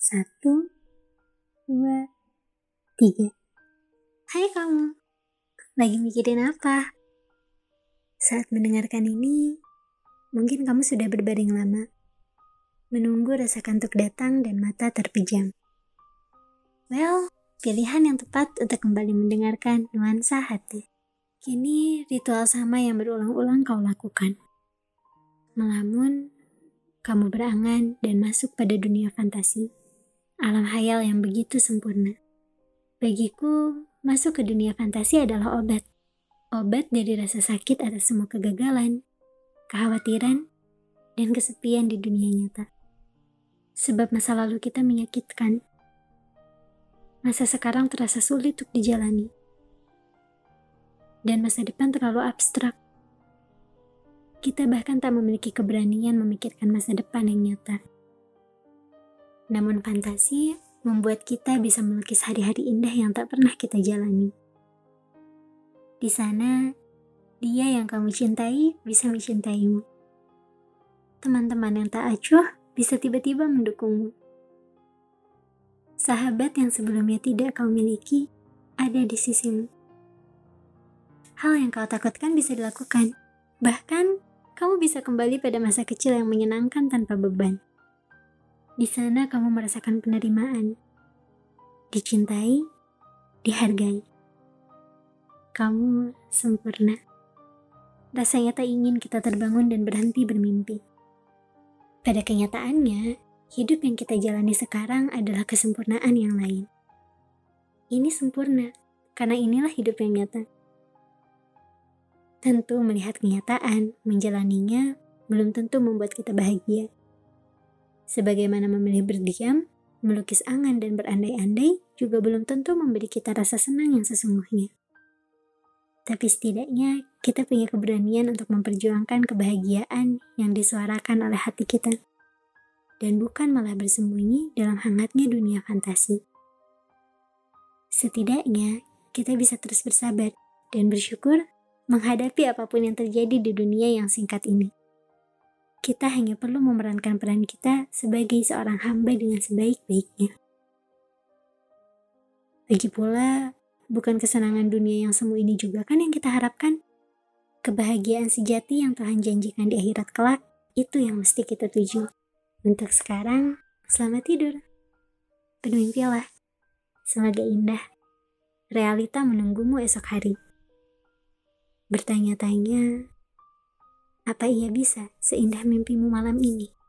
Satu, dua, tiga. Hai kamu, lagi mikirin apa? Saat mendengarkan ini, mungkin kamu sudah berbaring lama, menunggu rasa kantuk datang dan mata terpejam. Well, pilihan yang tepat untuk kembali mendengarkan nuansa hati. Kini ritual sama yang berulang-ulang kau lakukan. Melamun, kamu berangan dan masuk pada dunia fantasi alam hayal yang begitu sempurna. Bagiku, masuk ke dunia fantasi adalah obat. Obat dari rasa sakit atas semua kegagalan, kekhawatiran, dan kesepian di dunia nyata. Sebab masa lalu kita menyakitkan. Masa sekarang terasa sulit untuk dijalani. Dan masa depan terlalu abstrak. Kita bahkan tak memiliki keberanian memikirkan masa depan yang nyata. Namun fantasi membuat kita bisa melukis hari-hari indah yang tak pernah kita jalani. Di sana, dia yang kamu cintai bisa mencintaimu. Teman-teman yang tak acuh bisa tiba-tiba mendukungmu. Sahabat yang sebelumnya tidak kau miliki ada di sisimu. Hal yang kau takutkan bisa dilakukan. Bahkan, kamu bisa kembali pada masa kecil yang menyenangkan tanpa beban. Di sana kamu merasakan penerimaan, dicintai, dihargai. Kamu sempurna. Rasanya tak ingin kita terbangun dan berhenti bermimpi. Pada kenyataannya, hidup yang kita jalani sekarang adalah kesempurnaan yang lain. Ini sempurna, karena inilah hidup yang nyata. Tentu melihat kenyataan, menjalaninya belum tentu membuat kita bahagia. Sebagaimana memilih berdiam, melukis angan dan berandai-andai juga belum tentu memberi kita rasa senang yang sesungguhnya. Tapi setidaknya kita punya keberanian untuk memperjuangkan kebahagiaan yang disuarakan oleh hati kita. Dan bukan malah bersembunyi dalam hangatnya dunia fantasi. Setidaknya kita bisa terus bersabar dan bersyukur menghadapi apa pun yang terjadi di dunia yang singkat ini kita hanya perlu memerankan peran kita sebagai seorang hamba dengan sebaik-baiknya. Lagi pula, bukan kesenangan dunia yang semu ini juga kan yang kita harapkan. Kebahagiaan sejati yang Tuhan janjikan di akhirat kelak, itu yang mesti kita tuju. Untuk sekarang, selamat tidur. Bermimpilah. Semoga indah. Realita menunggumu esok hari. Bertanya-tanya, apa ia bisa seindah mimpimu malam ini?